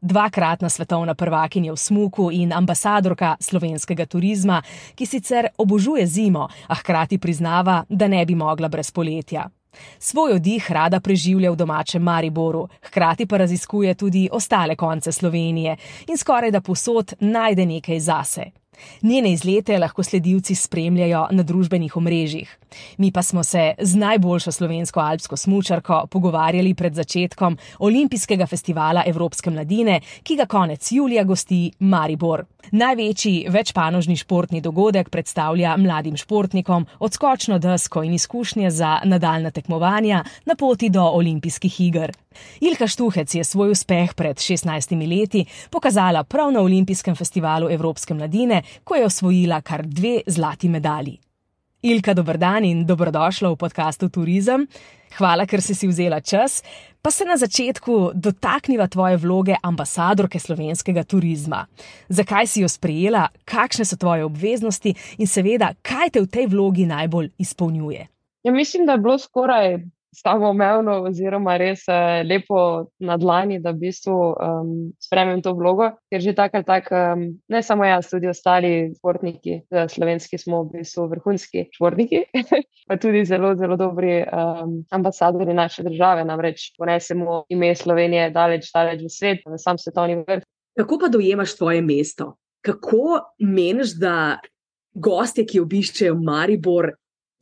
dvakratna svetovna prvakinja v Smuku in ambasadorka slovenskega turizma, ki sicer obožuje zimo, a hkrati priznava, da ne bi mogla brez poletja. Svoj oddih rada preživlja v domačem Mariboru, hkrati pa raziskuje tudi ostale konce Slovenije in skoraj da posod najde nekaj zase. Njene izlete lahko sledilci spremljajo na družbenih omrežjih. Mi pa smo se z najboljšo slovensko alpsko smučarko pogovarjali pred začetkom Olimpijskega festivala Evropske mladine, ki ga konec julija gosti Maribor. Največji večpanožni športni dogodek predstavlja mladim športnikom odskočno desko in izkušnje za nadaljna tekmovanja na poti do olimpijskih iger. Ilka Štuhec je svoj uspeh pred 16 leti pokazala prav na Olimpijskem festivalu Evropske mladine, ko je osvojila kar dve zlati medalji. Ilka, dober dan in dobrodošla v podkastu Turizem. Hvala, ker si si vzela čas. Pa se na začetku dotakniva tvoje vloge ambasadorke slovenskega turizma. Zakaj si jo sprejela, kakšne so tvoje obveznosti in seveda, kaj te v tej vlogi najbolj izpolnjuje? Ja, mislim, da je bilo skoraj samoumevno, oziroma res uh, lepo na dlani, da v bistvu um, spremem to vlogo, ker že tako ali tako, um, ne samo jaz, tudi ostali športniki, slovenski smo v bistvu vrhunski športniki, pa tudi zelo, zelo dobri um, ambasadori naše države. Namreč ponesemo ime Slovenije daleč, daleč v svet, v sam svetovni vrh. Kako pa dojemaš svoje mesto? Kako meniš, da gostje, ki obiščejo Maribor,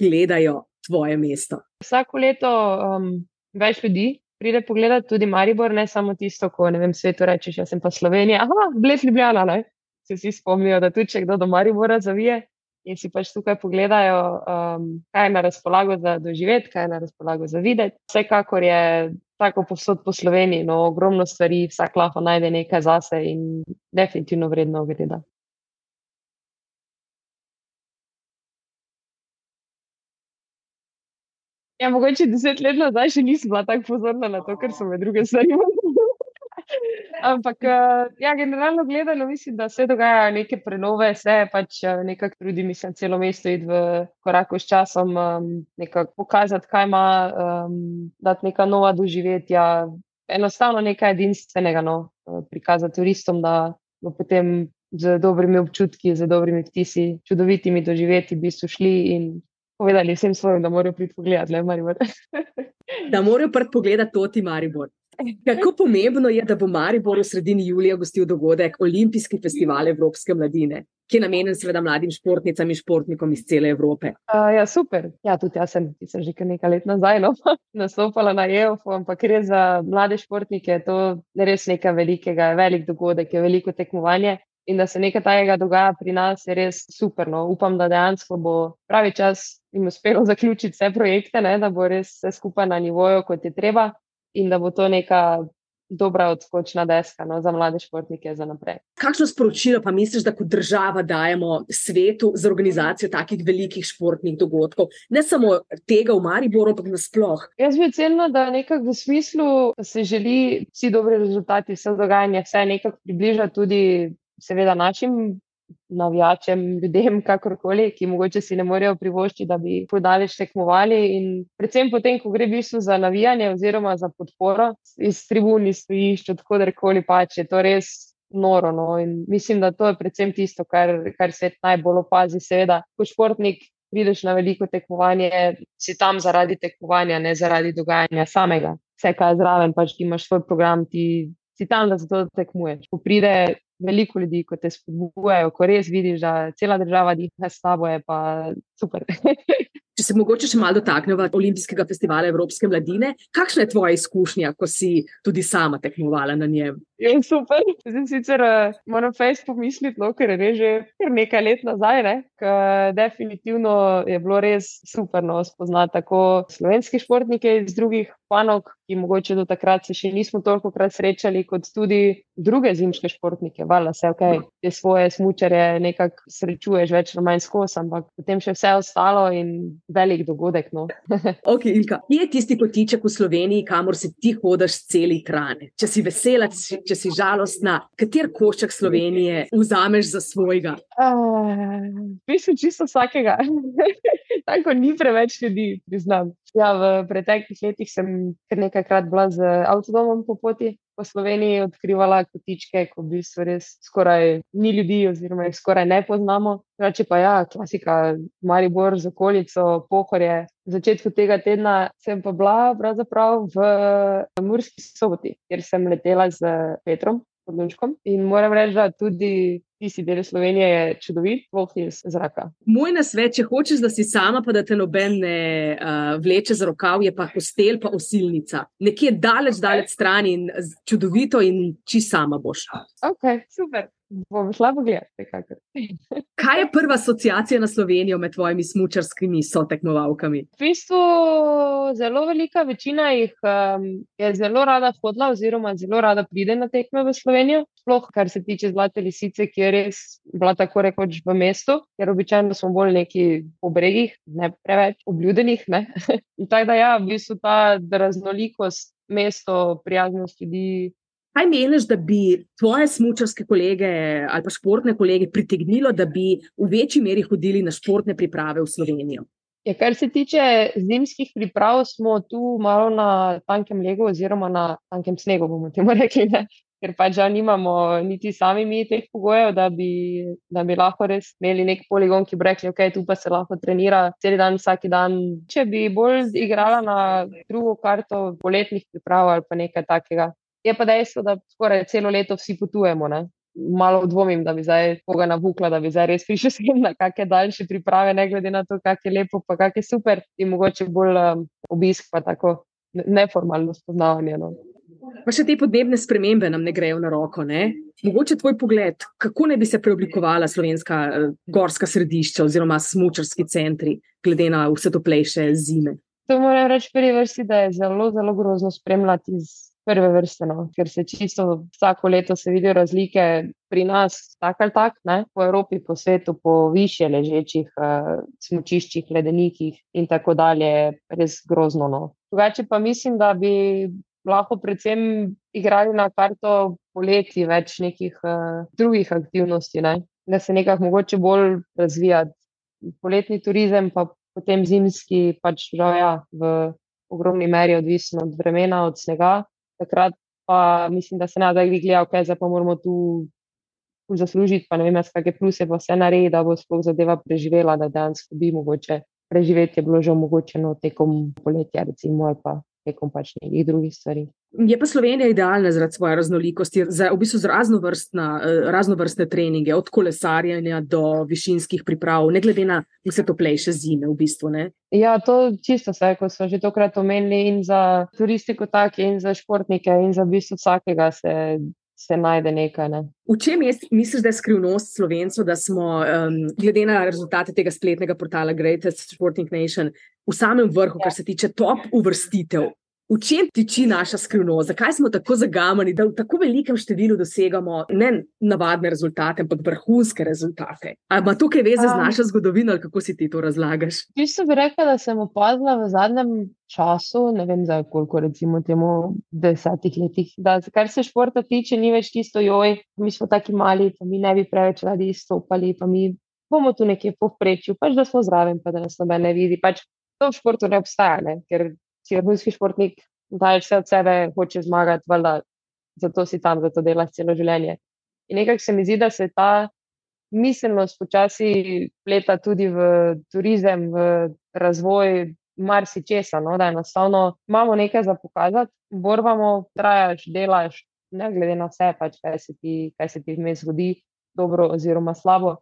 gledajo tvoje mesto? Vsako leto um, več ljudi pride pogledat tudi Maribor, ne samo tisto, ko ne vem, svetu rečeš, jaz sem pa Slovenija, ah, bled Ljubljana, ne? se vsi spomnijo, da tudi če kdo do Maribora zavije in si pač tukaj pogledajo, um, kaj je na razpolago za doživeti, kaj je na razpolago za videti. Vsekakor je tako povsod po Sloveniji, no ogromno stvari, vsak lahko najde nekaj zase in definitivno vredno gledati. Ja, mogoče deset let nazaj še nisem bila tako pozorna na to, ker so me druge stvari. Ampak, eh, ja, generalno gledano, mislim, da se dogajajo neke prenove, vse pač eh, nekako trudi, mislim, celo mesto iti v koraku s časom, um, nekako pokazati, kaj ima, um, dati neka nova doživetja, enostavno nekaj edinstvenega, no, prikazati turistom, da bo potem z dobrimi občutki, z dobrimi vtisi, čudovitimi doživeti, v bistvu šli in povedali vsem svojim, da morajo priti pogledati, le Maribor. da morajo priti pogledati toti Maribor. Kako pomembno je, da bo Maribor v sredini julija gostil dogodek Olimpijski festival Evropske mladine, ki je namenjen seveda mladim športnicam in športnikom iz cele Evrope. Uh, ja, super. Ja, tudi jaz sem, sem že nekaj let nazaj no, nastopala na EOF, ampak res za mlade športnike je to res nekaj velikega, velik dogodek, je veliko tekmovanje in da se nekaj tajega dogaja pri nas, je res super. No. Upam, da dejansko bo pravi čas jim uspelo zaključiti vse projekte, ne, da bo res vse skupaj na nivoju, kot je treba, in da bo to neka dobra odskočna deska no, za mlade športnike za naprej. Kakšno sporočilo pa misliš, da kot država dajemo svetu za organizacijo takih velikih športnih dogodkov, ne samo tega v Mariboru, ampak nasploh? Jaz bi ocenila, da nekako v smislu, se želi vsi dobri rezultati, vse dogajanje, vse nekako približati tudi seveda našim navijačem, ljudem, kakorkoli, ki mogoče si ne morejo privoščiti, da bi podaleč tekmovali. In predvsem potem, ko gre v bistvu za navijanje oziroma za podporo iz tribuni, stojišč, odkudarkoli pač, je to res noro. No? In mislim, da to je predvsem tisto, kar, kar se najbolj opazi. Seveda, kot športnik. Prideš na veliko tekmovanje, si tam zaradi tekmovanja, ne zaradi dogajanja samega. Vse, kar je zraven, pač ti imaš svoj program, ti si tam, da zato tekmuješ. Ko pride veliko ljudi, ko te spodbujajo, ko res vidiš, da cela država diha s tabo, je pa super. Če se mogoče še malo dotaknemo Olimpijskega festivala Evropske mladine, kakšna je tvoja izkušnja, ko si tudi sama tekmovala na njem? Je super. Zdaj sicer uh, moram Facebook misliti, no, ker je že kar nekaj let nazaj. Ne? Definitivno je bilo res super no, spoznati tako slovenske športnike iz drugih panog, ki mogoče do takrat se še nismo toliko krat srečali, kot tudi druge zimske športnike. Vala se, ok, te svoje smučare nekako srečuješ več ali manj skozi, ampak potem še vse ostalo in velik dogodek. No. ok, Ilka, kje je tisti kotiček v Sloveniji, kamor si ti hodiš celi trane? Če si vesela, si žalostna, kater košček Slovenije vzameš za svojega? Uh, mislim, čisto vsakega. Tako ni preveč ljudi, priznam. Ja, v preteklih letih sem kar nekajkrat bila z avtodomom po poti po Sloveniji, odkrivala kotičke, ko bi se res skoraj ni ljudi, oziroma jih skoraj ne poznamo. Reče pa ja, klasika, Maribor z okolico, pohorje. V začetku tega tedna sem pa bila pravzaprav v Murski soboti, kjer sem letela z Petrom. In moram reči, da tudi tisti del Slovenije je čudovit, vohni iz zraka. Moj nasvet, če hočeš, da si sama, pa da te noben ne uh, vleče za rokav, je pa hostel, pa osilnica. Nekje daleč, daleč stran in čudovito, in či sama boš. Ok, super. Bom šla pogledati. Kaj je prva asociacija na Slovenijo med tvojimi smočarskimi sotekmovalkami? V bistvu zelo velika večina jih um, je zelo rada hodila, oziroma zelo rada pride na tekme v Slovenijo. Sploh kar se tiče Zlate lisice, ki je res bila tako rekoč v mestu, ker običajno smo bolj neki po bregih, ne preveč obljudenih. Tako da ja, v bistvu ta raznolikost, mesto, prijaznost ljudi. Kaj meniš, da bi tvoje smočarske kolege ali pa športne kolege pritegnilo, da bi v večji meri hodili na športne priprave v Slovenijo? Ja, kar se tiče zimskih priprav, smo tu malo na tankem legu, oziroma na tankem snegu, bomo temu rekli. Ne? Ker pač že nimamo niti sami mi teh pogojev, da bi, da bi lahko res imeli nek poligon, ki bi rekli, ok, tu pa se lahko trenira cel dan, vsak dan. Če bi bolj igrala na drugo karto poletnih priprav ali pa nekaj takega, Je pa dejstvo, da skoraj celo leto vsi potujemo. Ne? Malo dvomim, da bi zdaj koga navukla, da bi zdaj res prišel sem na kakšne daljše priprave, ne glede na to, kak je lepo, pa kak je super, in mogoče bolj um, obisk, pa tako neformalno spoznavanje. No. Pa še te podnebne spremembe nam ne grejo na roko. Ne? Mogoče tvoj pogled, kako ne bi se preoblikovala slovenska uh, gorska središča oziroma smočarski centri, glede na vse toplejše zime. To moram reči, prvi vrsti, da je zelo, zelo grozno spremljati iz prve vrste, no? ker se čisto vsako leto se vidijo razlike pri nas, tako ali tako, po Evropi, po svetu, po više ležečih uh, smočiščih, ledenikih in tako dalje, res grozno. No? Drugače pa mislim, da bi lahko predvsem igrali na karto poleti več nekih uh, drugih aktivnosti, ne? da se nekako mogoče bolj razvija. Poletni turizem, pa potem zimski, pač žal, ja, v ogromni meri odvisno od vremena, od snega takrat pa mislim, da se ne da bi gledal, kaj zdaj pa moramo tu zaslužiti, pa ne vem, kakšne pluse pa vse naredi, da bo sploh zadeva preživela, da dejansko bi mogoče preživeti bilo že omogočeno tekom poletja, recimo, ali pa tekom pač nekih drugih stvari. Je pa Slovenija idealna zaradi svoje raznolikosti, za v bistvu eh, raznovrstne treninge, od kolesarjenja do višinskih priprav, ne glede na vse toplejše zime. V bistvu, ja, to čisto vse, kot smo že tokrat omenili, in za turistiko, tako in za športnike, in za v bistvu vsakega se. Se najde nekaj. Ne. V čem je, misliš, da je skrivnost slovencev, da smo, um, glede na rezultate tega spletnega portala Greatest Sporting Nation, v samem vrhu, ja. kar se tiče top uvrstitev V čem tiči naša skrivnost, zakaj smo tako zagamani, da v tako velikem številu dosegamo ne navadne rezultate, ampak vrhunske rezultate? Ali ima to kaj veze z um, našo zgodovino, ali kako si ti to razlagaš? Jaz bi rekla, da sem opazila v zadnjem času, ne vem za koliko, recimo temu desetih letih, da kar se športa tiče, ni več tisto joj, mi smo taki mali, pa mi ne bi preveč radi izstopali, pa mi bomo tu nekje povprečju, pač da smo zraven, pa da nas noben ne vidi. Pač to v športu ne obstaja, ne? ker si vrhunski športnik, daješ vse od sebe, hočeš zmagati, valjda, zato si tam, zato delaš celo življenje. In nekako se mi zdi, da se ta miselnost počasi pleta tudi v turizem, v razvoj marsičesa. No? Da enostavno imamo nekaj za pokazati, borbamo, trajaš, delaš, ne glede na vse, pač, kaj se ti, kaj se ti vmes zgodi, dobro oziroma slabo.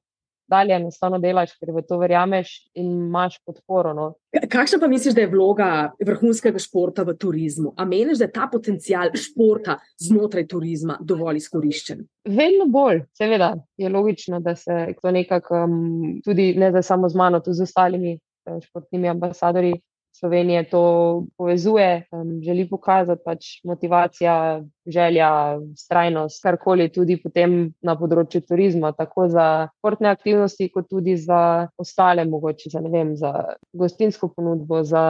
Dalje enostavno delaš, ker v to verjameš in imaš podporo. No. Kakšna pa misliš, da je vloga vrhunskega športa v turizmu? A meniš, da je ta potencial športa znotraj turizma dovolj izkoriščen? Vedno bolj, seveda, je logično, da se to nekako um, tudi ne zdaj samo z mano, tudi z ostalimi uh, športnimi ambasadori Slovenije to povezuje, um, želi pokazati pač motivacija, želja, strajnost, karkoli tudi potem na področju turizma, tako za športne aktivnosti, kot tudi za ostale, mogoče za, vem, za gostinsko ponudbo, za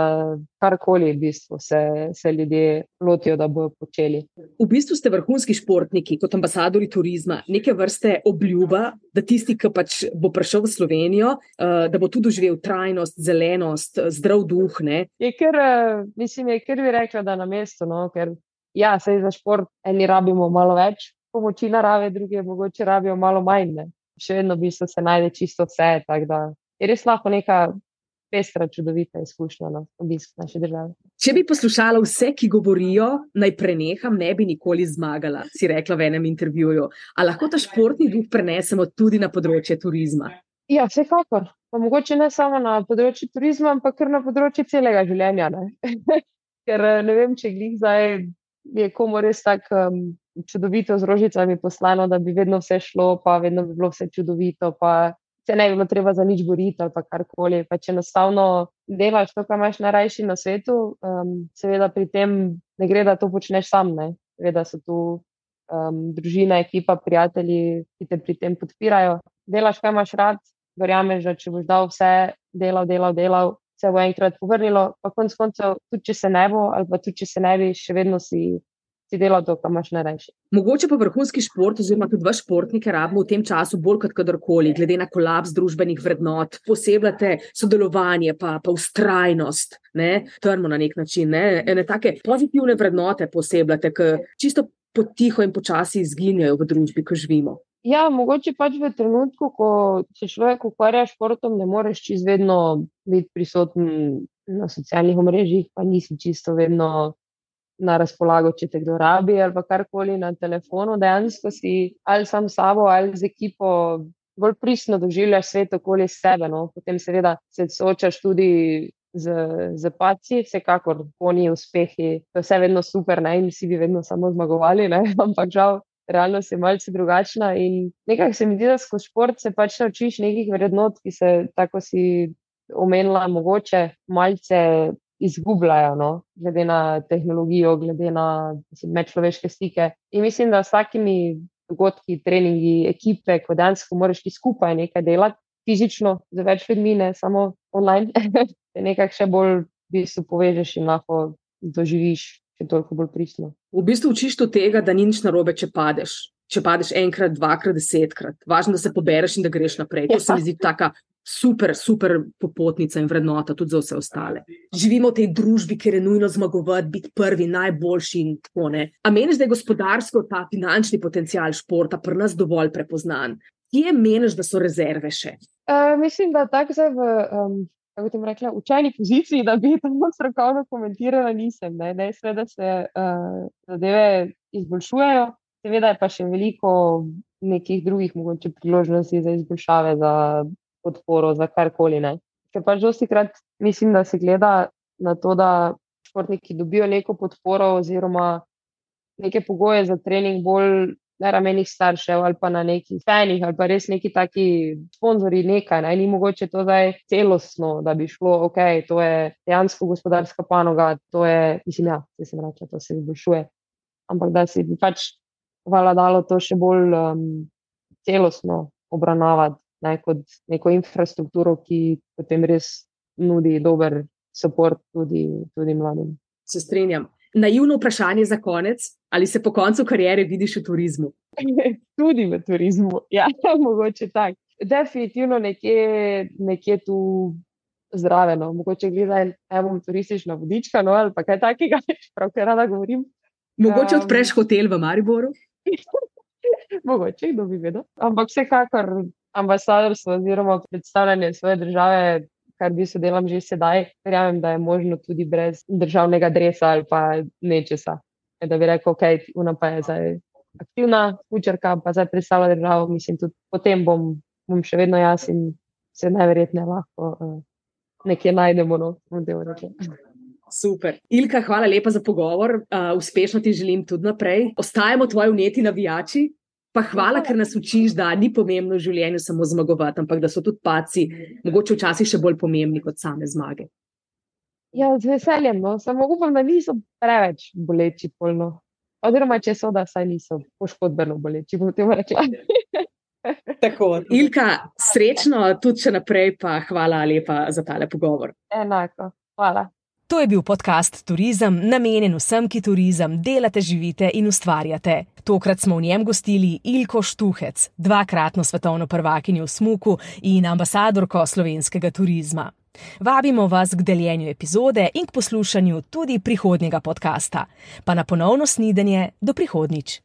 karkoli v bistvu se, se ljudje lotijo, da bodo počeli. V bistvu ste vrhunski športniki, kot ambasadori turizma, neke vrste obljuba, da tisti, ki pač bo prišel v Slovenijo, uh, da bo tudi doživel trajnost, zelenost, zdrav duh. Ne? Je ker, uh, mislim, je ker bi rekla, da na mestu, no, ker ja, sej za šport eni rabimo malo več pomoči narave, drugi mogoče rabijo malo manj. Ne. Še vedno v bistvu se najde čisto vse. Je res lahko neka pestra, čudovita izkušnja na no, obisk naše države. Če bi poslušala vse, ki govorijo, naj preneham, ne bi nikoli zmagala, si rekla v enem intervjuju. Ali lahko ta športni duh prenesemo tudi na področje turizma? Ja, vsekakor. Pa mogoče ne samo na področju turizma, ampak kar na področju celega življenja. Ne? Ker ne vem, če glih zdaj je komu res tako um, čudovito z rožicami poslano, da bi vedno vse šlo, pa vedno bi bilo vse čudovito, pa se ne bi bilo treba za nič boriti ali karkoli. Pa če enostavno delaš to, kar imaš najrajši na svetu, um, seveda pri tem ne gre, da to počneš sam, ne. Seveda so tu um, družina, ekipa, prijatelji, ki te pri tem podpirajo. Delaš, kaj imaš rad, verjameš, da če boš dal vse, delal, delal, delal, se bo enkrat povrnilo, pa konec koncev, tudi če se ne bo, ali pa tudi če se ne bi, še vedno si. Si delal to, kar imaš najraje. Mogoče pa vrhunski šport, oziroma tudi vaš športnik, rabimo v tem času bolj kot kadarkoli, glede na kolaps družbenih vrednot, posebljate sodelovanje, pa, pa ustrajnost, trmo na nek način, ne? ene take pozitivne vrednote posebljate, ki čisto potiho in počasi izginjajo v družbi, ko živimo. Ja, mogoče pač v trenutku, ko se človek ukvarja s športom, ne moreš čez vedno biti prisoten na socialnih omrežjih, pa nisi čisto vedno na razpolago, če te kdo rabi ali karkoli na telefonu. Dejansko si ali sam s sabo ali z ekipo bolj pristno doživljaš svet okoli sebe. No? Potem seveda se soočaš tudi. Z, z paci, vsekakor, oni uspehi, to je vse vedno super, ne? in vsi bi vedno samo zmagovali, ne? ampak žal, realnost je malce drugačna. In nekaj se mi zdi, da skozi šport se pač naučiš nekih vrednot, ki se, tako si omenila, mogoče malce izgubljajo, no? glede na tehnologijo, glede na medčloveške stike. In mislim, da s takimi dogodki, treningi, ekipe, ko dejansko moraš ti skupaj nekaj delati. Fizično, za več ljudi, ne samo online, te nekaj še bolj v bistvu povežeš in lahko doživiš še toliko bolj pristno. V bistvu učiš to tega, da ni nič narobe, če padeš. Če padeš enkrat, dvakrat, desetkrat, važno, da se pobereš in da greš naprej. To se mi zdi tako super, super popotnica in vrednota tudi za vse ostale. Živimo v tej družbi, kjer je nujno zmagovati, biti prvi, najboljši in tako naprej. A meniš, da je gospodarsko ta finančni potencial športa pri nas dovolj prepoznan? Kje meniš, da so rezerve še? Uh, mislim, da tako zdaj v um, kako ti rekla, učeni poziciji, da bi to strokovno komentirala, nisem. Ne. Dejstvo je, da se uh, zadeve izboljšujejo, seveda je pa še veliko nekih drugih mogoče priložnosti za izboljšave, za podporo, za karkoli. Ne. Ker pač dosti krat mislim, da se gleda na to, da športniki dobijo neko podporo oziroma neke pogoje za trening bolj na ramenih staršev ali pa na nekih fenih ali pa res neki taki sponzorji nekaj. Ne? Ni mogoče to zdaj celostno, da bi šlo, ok, to je dejansko gospodarska panoga, to je, mislim, ja, se sem reče, to se izboljšuje. Ampak da si bi pač hvala dalo to še bolj um, celostno obravnavati ne? kot neko infrastrukturo, ki potem res nudi dober podpor tudi, tudi mladim. Se strinjam naivno vprašanje za konec, ali se po koncu karijere vidiš v turizmu? Tudi v turizmu, ja, mogoče tako. Definitivno nekje, nekje tu zraven, no. mogoče gledaj, da bom turistična vodička no, ali kaj takega, prav kar rada govorim. Mogoče odpreš um, hotel v Mariboru? mogoče, kdo bi vedel. Ampak vsekakor ambasadorstvo oziroma predstavljanje svoje države kar bi se delam že sedaj, verjamem, da je možno tudi brez državnega dresa ali pa nečesa. Da bi rekel, ok, una pa je zdaj aktivna učrka, pa zdaj predstavlja državo, mislim, tudi potem bom bom še vedno jaz in se najverjetneje lahko uh, nekje najdemo. No, Super. Ilka, hvala lepa za pogovor. Uh, uspešno ti želim tudi naprej. Ostajamo tvoji uneti navijači. Pa hvala, ker nas učiš, da ni pomembno v življenju samo zmagovati, ampak da so tudi paci, mogoče včasih še bolj pomembni kot same zmage. Ja, z veseljem, no. samo upam, da niso preveč boleči polno. Oziroma, če so, da saj niso poškodbeno boleči, bom temu rekla. Tako, Ilka, srečno tudi še naprej, pa hvala lepa za tale pogovor. Enako, hvala. To je bil podcast Turizem, namenjen vsem, ki turizem delate, živite in ustvarjate. Tokrat smo v njem gostili Ilko Štuhec, dvakratno svetovno prvakinjo v Smuku in ambasadorko slovenskega turizma. Vabimo vas k deljenju epizode in k poslušanju tudi prihodnjega podcasta. Pa na ponovno snidenje do prihodnič.